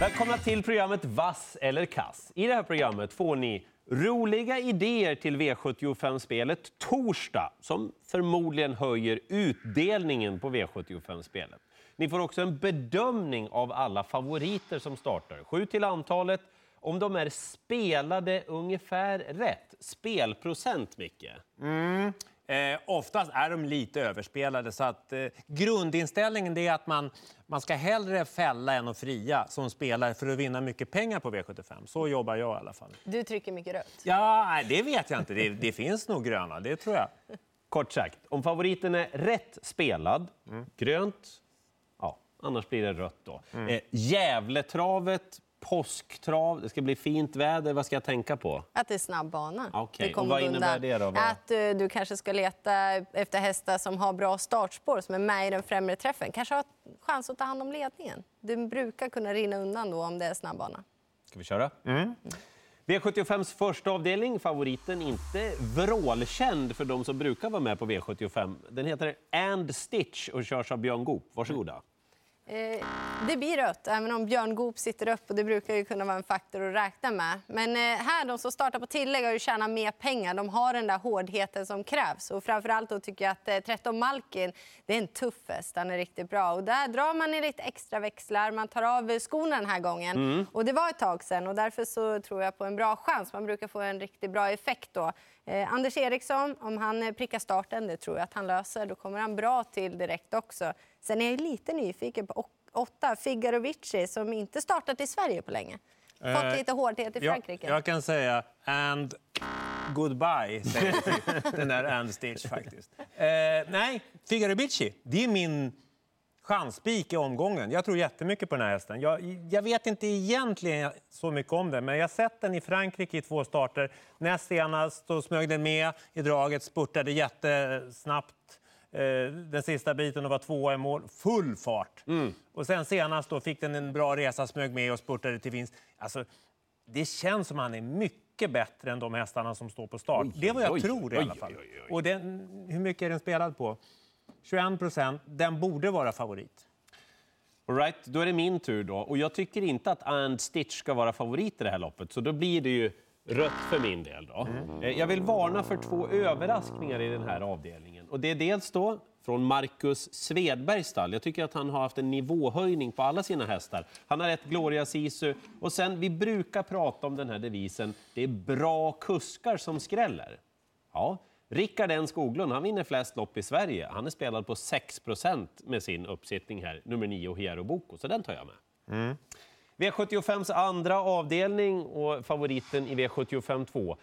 Välkomna till programmet Vass eller kass. I det här programmet får ni roliga idéer till V75-spelet torsdag som förmodligen höjer utdelningen på V75-spelet. Ni får också en bedömning av alla favoriter som startar. Sju till antalet. Om de är spelade ungefär rätt. Spelprocent, Micke? Mm. Eh, oftast är de lite överspelade, så att eh, grundinställningen är att man, man ska hellre fälla än att fria som spelare för att vinna mycket pengar på V75. Så jobbar jag i alla fall. Du trycker mycket rött. Ja, det vet jag inte. Det, det finns nog gröna, det tror jag. Kort sagt, om favoriten är rätt spelad, grönt, ja, annars blir det rött då. Eh, Gävletravet, påsktrav, det ska bli fint väder, vad ska jag tänka på? Att det är snabb bana. Okej, Det kommer och vad du innebär undan. det då? Att eh, du kanske ska leta efter hästar som har bra startspår, som är med i den främre träffen. Kanske har chans att ta hand om ledningen. Du brukar kunna rinna undan då om det är snabb bana. Ska vi köra? V75s första avdelning, favoriten inte vrålkänd för de som brukar vara med på V75. Den heter And Stitch och körs av Björn Goop. Varsågoda. Eh, det blir rött, även om Björn Goop sitter upp och det brukar ju kunna vara en faktor att räkna med. Men eh, här, de som startar på tillägg har ju tjänat mer pengar. De har den där hårdheten som krävs. Och framförallt då tycker jag att eh, 13 Malkin, det är en tuff häst. Han är riktigt bra. Och där drar man i lite extra växlar. Man tar av eh, skorna den här gången. Och det var ett tag sedan och därför så tror jag på en bra chans. Man brukar få en riktigt bra effekt då. Eh, Anders Eriksson, om han eh, prickar starten, det tror jag att han löser. Då kommer han bra till direkt också. Sen är jag lite nyfiken på åtta, Figaro Vici, som inte startat i Sverige på länge. Fått Eh, lite hårdhet i Frankrike. Jag, jag kan säga and goodbye, säger den där and stitch faktiskt. Eh, nej, Figaro Bici, det är min chanspik i omgången. Jag tror jättemycket på den här hästen. Jag, jag vet inte egentligen så mycket om den, men jag har sett den i Frankrike i två starter. Näst senast så smög den med i draget, spurtade jättesnabbt den sista biten och var tvåa i mål. Full fart. Och sen senast då fick den en bra resa, smög med och spurtade till vinst. Alltså, det känns som han är mycket bättre än de hästarna som står på start. Oj, det är vad jag oj, tror i oj, alla fall. Och den, hur mycket är den spelad på? 21 procent. Den borde vara favorit. All right, då är det min tur då. Och jag tycker inte att And Stitch ska vara favorit i det här loppet, så då blir det ju rött för min del. Då. Eh, Jag vill varna för två överraskningar i den här avdelningen. Och det är dels då från Marcus Svedbergs stall. Jag tycker att han har haft en nivåhöjning på alla sina hästar. Han har ett Gloria Sisu. Och sen, vi brukar prata om den här devisen, det är bra kuskar som skräller. Ja, Rickard N Skoglund, han vinner flest lopp i Sverige. Han är spelad på 6% med sin uppsittning här, nummer 9 Hierro Boko, så den tar jag med. V75s andra avdelning och favoriten i V75 2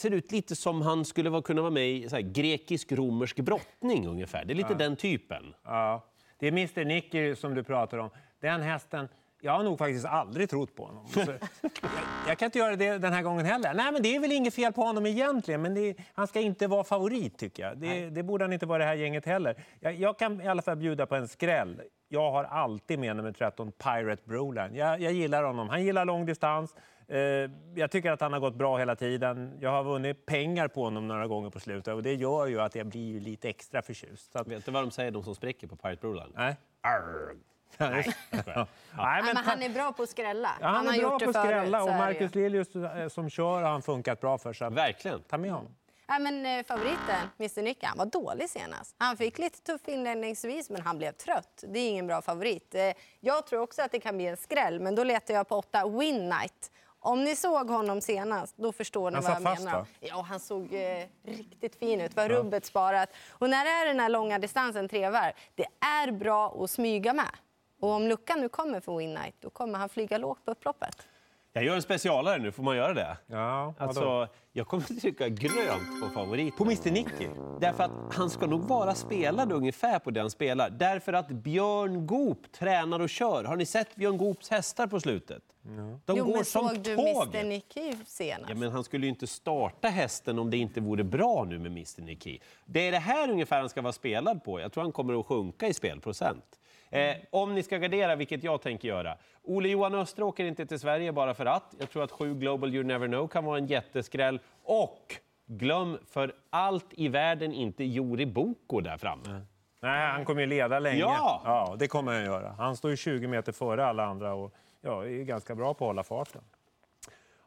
ser ut lite som han skulle kunna vara med i grekisk-romersk brottning ungefär. Det är lite den typen. Ja. Det är Mr Nicky som du pratar om. Den hästen, jag har nog faktiskt aldrig trott på honom. Så, jag, jag kan inte göra det den här gången heller. Nej, men det är väl inget fel på honom egentligen, men det, han ska inte vara favorit tycker jag. Det, det borde han inte vara det här gänget heller. Jag, jag kan i alla fall bjuda på en skräll. Jag har alltid med nummer 13, Pirate Broline. Jag, jag gillar honom. Han gillar lång distans. Eh, jag tycker att han har gått bra hela tiden. Jag har vunnit pengar på honom några gånger på slutet och det gör ju att jag blir lite extra förtjust. Så att, Vet du vad de säger, de som spricker på Pirate Broline? nej. Arr. Nej, jag skojar. Nej, men han är bra på att skrälla. Ja, han, har är bra gjort på att skrälla och Marcus ju. Liljus eh, som kör har han funkat bra för. Så Verkligen. ta med honom. Ja, men, eh, favoriten, Mr Nicky, han var dålig senast. Han fick lite tuff inledningsvis, men han blev trött. Det är ingen bra favorit. Jag tror också att det kan bli en skräll, men då letar jag på åtta Win Night. Om ni såg honom senast, då förstår ni Han vad jag fast, menar. va? Ja, han såg eh, riktigt fin ut. Var rubbet sparat. Och när det är den här långa distansen, tre varv, det är bra att smyga med. Och om luckan nu kommer för Win Night, då kommer han flyga lågt på upploppet. Jag gör en specialare nu, får man göra det? Ja? Alltså, jag kommer att trycka grönt på favorit. På Mr Nicky? Därför att han ska nog vara spelad ungefär på den spelar. Därför att Björn Goop tränar och kör. Har ni sett Björn Goops hästar på slutet? De jo, går men som såg du. Mr Nicky senast? Ja, men han skulle ju inte starta hästen om det inte vore bra nu med Mr Nicky. Det är det här ungefär han ska vara spelad på. Jag tror han kommer att sjunka i spelprocent. Eh, om ni ska gardera, vilket jag tänker göra. Ole Johan Östra åker inte till Sverige bara för att. Jag tror att 7 Global You Never Know kan vara en jätteskräll. Och glöm för allt i världen inte Jori Boko där framme. Nej, han kommer ju leda länge. Ja! ja, det kommer han göra. Han står ju 20 meter före alla andra och ja, är ganska bra på att hålla farten.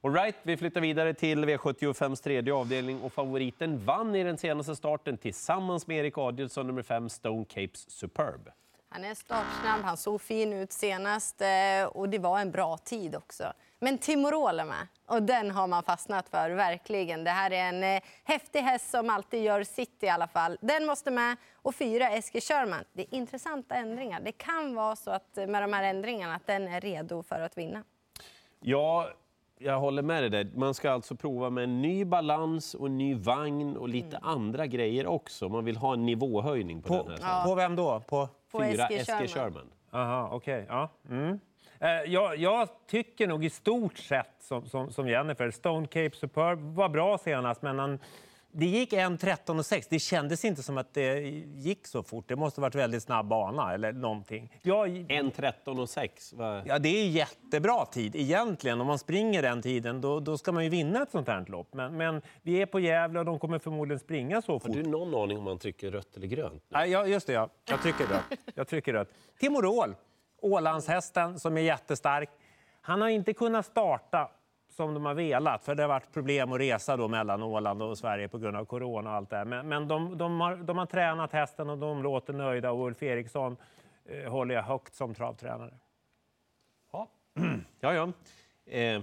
All right, vi flyttar vidare till V75s tredje avdelning och favoriten vann i den senaste starten tillsammans med Erik Adielsson, nummer 5, Stone Capes Superb. Han är startsnabb, han såg fin ut senast eh, och det var en bra tid också. Men Timorol är med och den har man fastnat för, verkligen. Det här är en eh, häftig häst som alltid gör sitt i alla fall. Den måste med. Och fyra, Eskil Sherman. Det är intressanta ändringar. Det kan vara så att eh, med de här ändringarna att den är redo för att vinna. Ja, jag håller med dig där. Man ska alltså prova med en ny balans och en ny vagn och lite andra grejer också. Man vill ha en nivåhöjning på, På, den här. på vem då? På... På Fyra, Eskil Eskil Sherman. Sherman. Aha, okej. Ja. Mm. Eh, jag, jag tycker nog i stort sett som, som, som Jennifer. Stone Cape Superb var bra senast, men han, det gick 1.13,6. Det kändes inte som att det gick så fort. Det måste ha varit väldigt snabb bana eller någonting. Jag, 1.13 och 6. Va? Ja, det är jättebra tid egentligen. Om man springer den tiden då, då ska man ju vinna ett sånt här lopp. Men, men vi är på Gävle och de kommer förmodligen springa så Har fort. du någon aning om man trycker rött eller grönt? Ja, just det, ja. jag trycker rött. Jag trycker rött. Timorol, Ålandshästen som är jättestark. Han har inte kunnat starta som de har velat, för det har varit problem att resa då mellan Åland och Sverige på grund av corona och allt det. Men, men de, de, har, de har tränat hästen och de låter nöjda och Ulf Eriksson eh, håller jag högt som travtränare. Ja, ja. ja. Eh,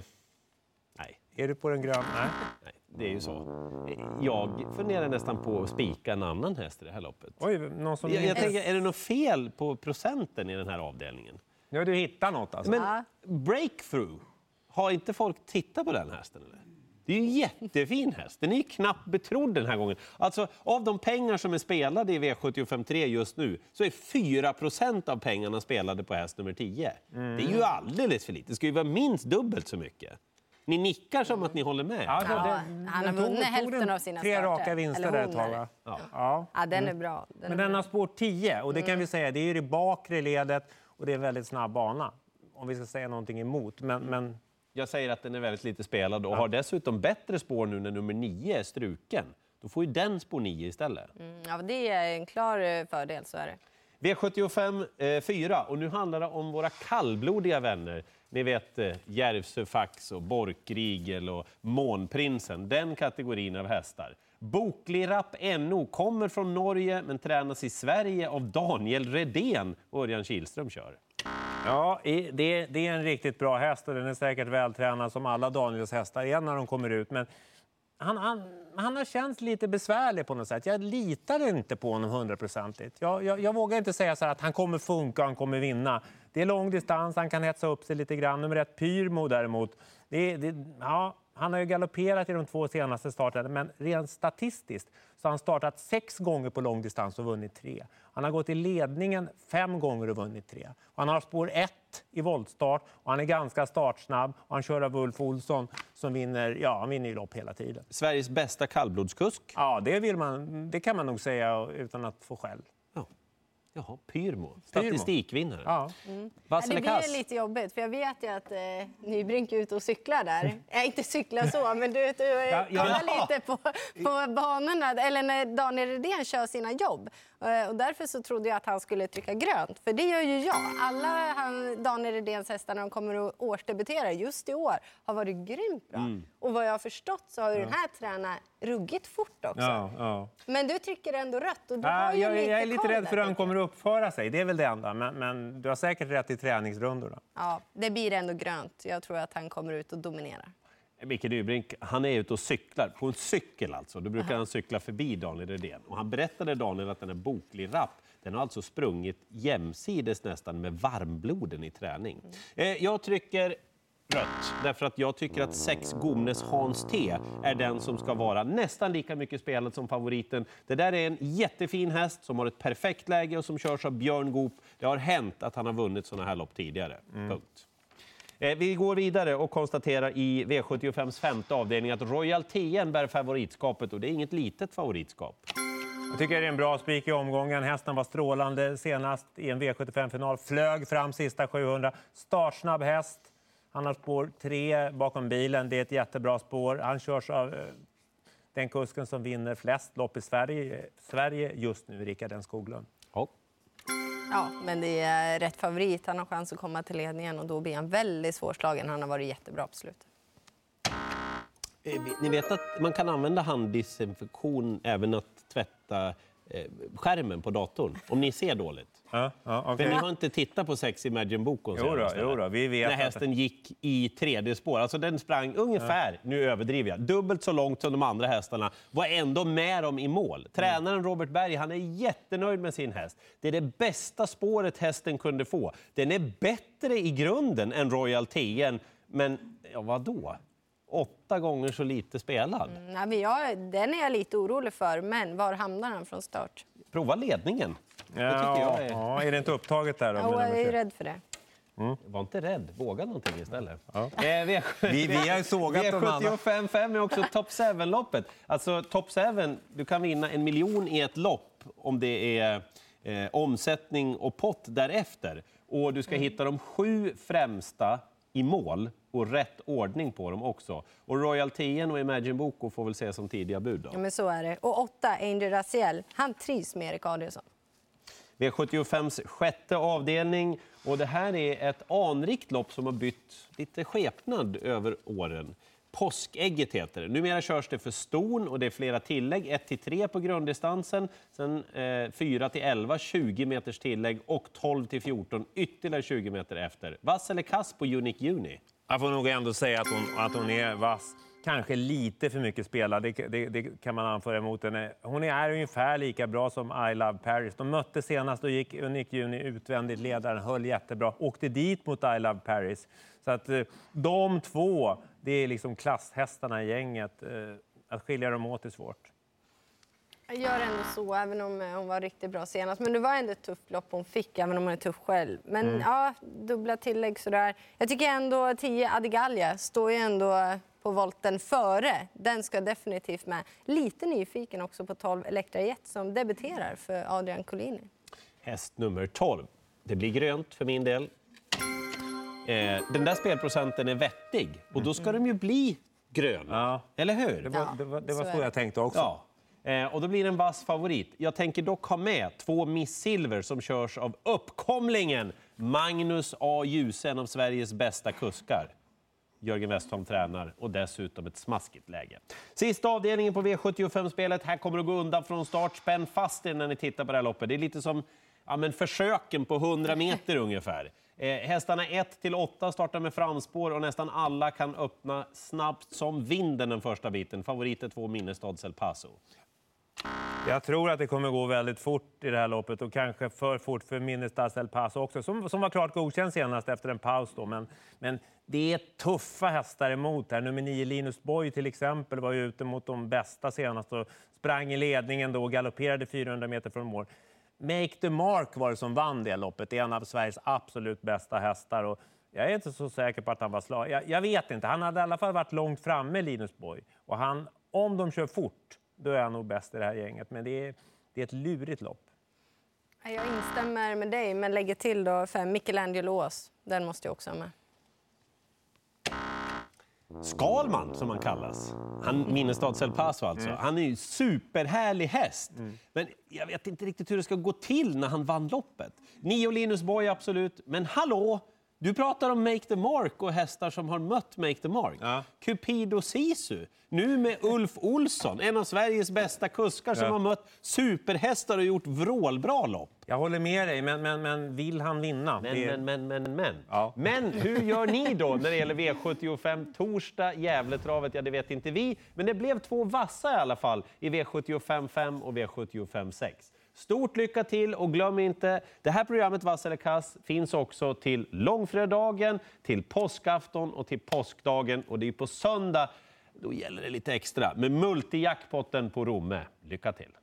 nej, Är du på den gröna? Nej. nej, det är ju så. Jag funderar nästan på att spika en annan häst i det här loppet. Oj, någon som... Jag, jag tänker, är det något fel på procenten i den här avdelningen? Nu har du hittat något alltså. Men breakthrough, har inte folk tittat på den hästen? Eller? Det är ju en jättefin häst. Den är ju knappt betrodd den här gången. Alltså, av de pengar som är spelade i V753 just nu så är 4% av pengarna spelade på häst nummer 10. Det är ju alldeles för lite. Det ska ju vara minst dubbelt så mycket. Ni nickar som att ni håller med. Ja, det- han den har vunnit hälften av sina Tre starter. raka vinster där ett tag? Ja. Ja. Ja, den är bra. Den Men är den bra. har spår 10 och det kan vi säga, det är ju det bakre ledet och det är en väldigt snabb bana. Om vi ska säga någonting emot. Men, men Jag säger att den är väldigt lite spelad och har dessutom bättre spår nu när nummer 9 är struken. Då får ju den spår 9 istället. Mm, Ja, det är en klar eh, fördel, så är det. V75 eh, 4 och nu handlar det om våra kallblodiga vänner. Ni vet eh, Järvsö Fax och Borkrigel och Månprinsen, den kategorin av hästar. Boklirapp NO kommer från Norge men tränas i Sverige av Daniel Redén och Örjan Kihlström kör ja, det, det är en riktigt bra häst och den är säkert vältränad som alla Daniels hästar är när de kommer ut. Men han, han, han har känts lite besvärlig på något sätt. Jag litar inte på honom hundraprocentigt. Jag, jag, jag vågar inte säga så här att han kommer funka och han kommer vinna. Det är lång distans, han kan hetsa upp sig lite grann. Nummer ett, Pyrmo däremot. Det, det, ja, han har ju galopperat i de två senaste starterna, men rent statistiskt så har han startat sex gånger på lång distans och vunnit tre. Han har gått i ledningen fem gånger och vunnit tre. Och han har spår ett i voltstart och han är ganska startsnabb. Och han kör av Ulf Olsson som vinner, ja, han vinner ju lopp hela tiden. Sveriges bästa kallblodskusk. Ja, det, vill man, det kan man nog säga utan att få skäll. Ja. Jaha, Pyrmo. Statistikvinnare. Ja. Ja, Vass det blir lite jobbigt, för jag vet ju att eh, Nybrink är ute och cyklar där. Jag inte cyklar så, men du, du Ja, ja. kollar lite på, på banorna, eller när Daniel Redén kör sina jobb. Eh, och därför så trodde jag att han skulle trycka grönt, för det gör ju jag. Alla han, Daniel Redéns hästar när de kommer att årsdebutera just i år har varit grymt bra. Mm. Och vad jag har förstått så har ju den här tränat ruggigt fort också. Ja, ja. Men du trycker ändå rött och du Ja, har ju jag, lite jag är lite rädd för hur han kommer att uppföra sig. Det är väl det enda. Men, men du har säkert rätt i träningsrundorna. Ja, det blir ändå grönt. Jag tror att han kommer ut och dominerar. Micke Nybrink, han är ute och cyklar, på en cykel alltså. Då brukar han cykla förbi Daniel Redén. Och han berättade Daniel att den är boklig rapp. Den har alltså sprungit jämsides nästan med varmbloden i träning. Eh, jag trycker rött, därför att jag tycker att sex Gomnes Hans T är den som ska vara nästan lika mycket spelad som favoriten. Det där är en jättefin häst som har ett perfekt läge och som körs av Björn Goop. Det har hänt att han har vunnit sådana här lopp tidigare. Punkt. Eh, Vi går vidare och konstaterar i V75s femte avdelning att Royal TN bär favoritskapet och det är inget litet favoritskap. Jag tycker det är en bra spik i omgången. Hästen var strålande senast i en V75-final. Flög fram sista 700. Startsnabb häst. Han har spår tre bakom bilen. Det är ett jättebra spår. Han körs av eh, den kusken som vinner flest lopp i Sverige, Sverige just nu, Rickard N Skoglund. Ja. Ja, men det är rätt favorit. Han har chans att komma till ledningen och då blir han väldigt svårslagen. Han har varit jättebra på slutet. Eh, Ni vet att man kan använda handdesinfektion även att tvätta eh, skärmen på datorn, om ni ser dåligt. Ja, ja, För ni har inte tittat på Sex Imagine Bokon Jo då, senast, jo eller? då, vi vet När hästen gick i tredje spår. Alltså den sprang ungefär, nu överdriver jag, dubbelt så långt som de andra hästarna. Var ändå med dem i mål. Tränaren Robert Berg, han är jättenöjd med sin häst. Det är det bästa spåret hästen kunde få. Den är bättre i grunden än Royal TN, men ja, vad då? Åtta gånger så lite spelad. Nej, men jag, den är jag lite orolig för, men var hamnar han från start? Prova ledningen. Det tycker jag är... ja, är det inte upptaget där då? Ja, jag är rädd för det. Var inte rädd, våga någonting istället. Ja. Eh, v- Vi- vi har sågat de andra. V75 är också Top 7-loppet. Alltså Top 7, du kan vinna en miljon i ett lopp om det är eh, omsättning och pott därefter. Och du ska hitta de sju främsta i mål och rätt ordning på dem också. Och Royal TN och Imagine Boko får väl ses som tidiga bud. Då. Ja, men så är det. Och åtta, Angel Raziel. Han trivs med Erik Adielsson. V75s sjätte avdelning. Och det här är ett anrikt lopp som har bytt lite skepnad över åren. Påskägget heter det. Numera körs det för ston och det är flera tillägg. 1-3 på grunddistansen, sen eh, 4-11, 20 meters tillägg och 12-14 ytterligare 20 meter efter. Vass eller kass på Unique Juni? Jag får nog ändå säga att hon, att hon är vass. Kanske lite för mycket spelad, det, det, det kan man anföra emot henne. Hon är ungefär lika bra som I Love Paris. De mötte senast och gick Unique Juni utvändigt. Ledaren höll jättebra. Åkte dit mot I Love Paris. Så att eh, de två, det är liksom klasshästarna i gänget. Eh, Att skilja dem åt är svårt. Jag gör ändå så, även om eh, hon var riktigt bra senast. Men det var ändå ett tufft lopp hon fick, även om hon är tuff själv. Men ja, dubbla tillägg sådär. Jag tycker ändå 10 Adigalja står ju ändå på volten före. Den ska definitivt med. Lite nyfiken också på 12 Elektra Jet som debuterar för Adrian Collini. Häst nummer 12. Det blir grönt för min del. Eh, den där spelprocenten är vettig och då ska de ju bli gröna. Ja. Eller hur? Det var, det var, det var så så, jag tänkte också. Ja. Eh, och då blir det en vass favorit. Jag tänker dock ha med två Miss Silver som körs av uppkomlingen Magnus A. Djuse, en av Sveriges bästa kuskar. Jörgen Westholm tränar och dessutom ett smaskigt läge. Sista avdelningen på V75-spelet. Här kommer det gå undan från start. Spänn fast er när ni tittar på det här loppet. Det är lite som ja, men försöken på 100 meter ungefär. Eh, hästarna 1 till 8 startar med framspår och nästan alla kan öppna snabbt som vinden den första biten. Favorit är två Minnestads El Paso. Jag tror att det kommer gå väldigt fort i det här loppet och kanske för fort för Minnestas El Paso också, som, som var klart godkänd senast efter en paus. Då. Men, men det är tuffa hästar emot här. Nummer 9 Linus Boy till exempel var ju ute mot de bästa senast och sprang i ledningen då och galopperade 400 meter från mål. Make the Mark var det som vann det loppet. Det är en av Sveriges absolut bästa hästar. Och jag är inte så säker på att han var slag. Jag, jag vet inte. Han hade i alla fall varit långt framme, Linus Boy. Och han, om de kör fort, då är han nog bäst i det här gänget. Men det är, det är ett lurigt lopp. Jag instämmer med dig, men lägger till då fem Michelangelo Ås. Den måste jag också ha med. Skalman, som han kallas. Han, Minnestads El Paso alltså. Han är ju superhärlig häst. Men jag vet inte riktigt hur det ska gå till när han vann loppet. Nio Linus Boy, absolut. Men hallå! Du pratar om Make the Mark och hästar som har mött Make the Mark. Ja. Cupido Sisu, nu med Ulf Olsson, en av Sveriges bästa kuskar som Ja. har mött superhästar och gjort vrålbra lopp. Jag håller med dig, men, men, men vill han vinna? Men, Det- men, men, men, men. Ja. Men hur gör ni då när det gäller V75 torsdag, Gävletravet? Ja, det vet inte vi. Men det blev två vassa i alla fall i V75 5 och V75 6. Stort lycka till och glöm inte, det här programmet Vass eller kass finns också till långfredagen, till påskafton och till påskdagen. Och det är på söndag, då gäller det lite extra med multijackpotten på Romme. Lycka till!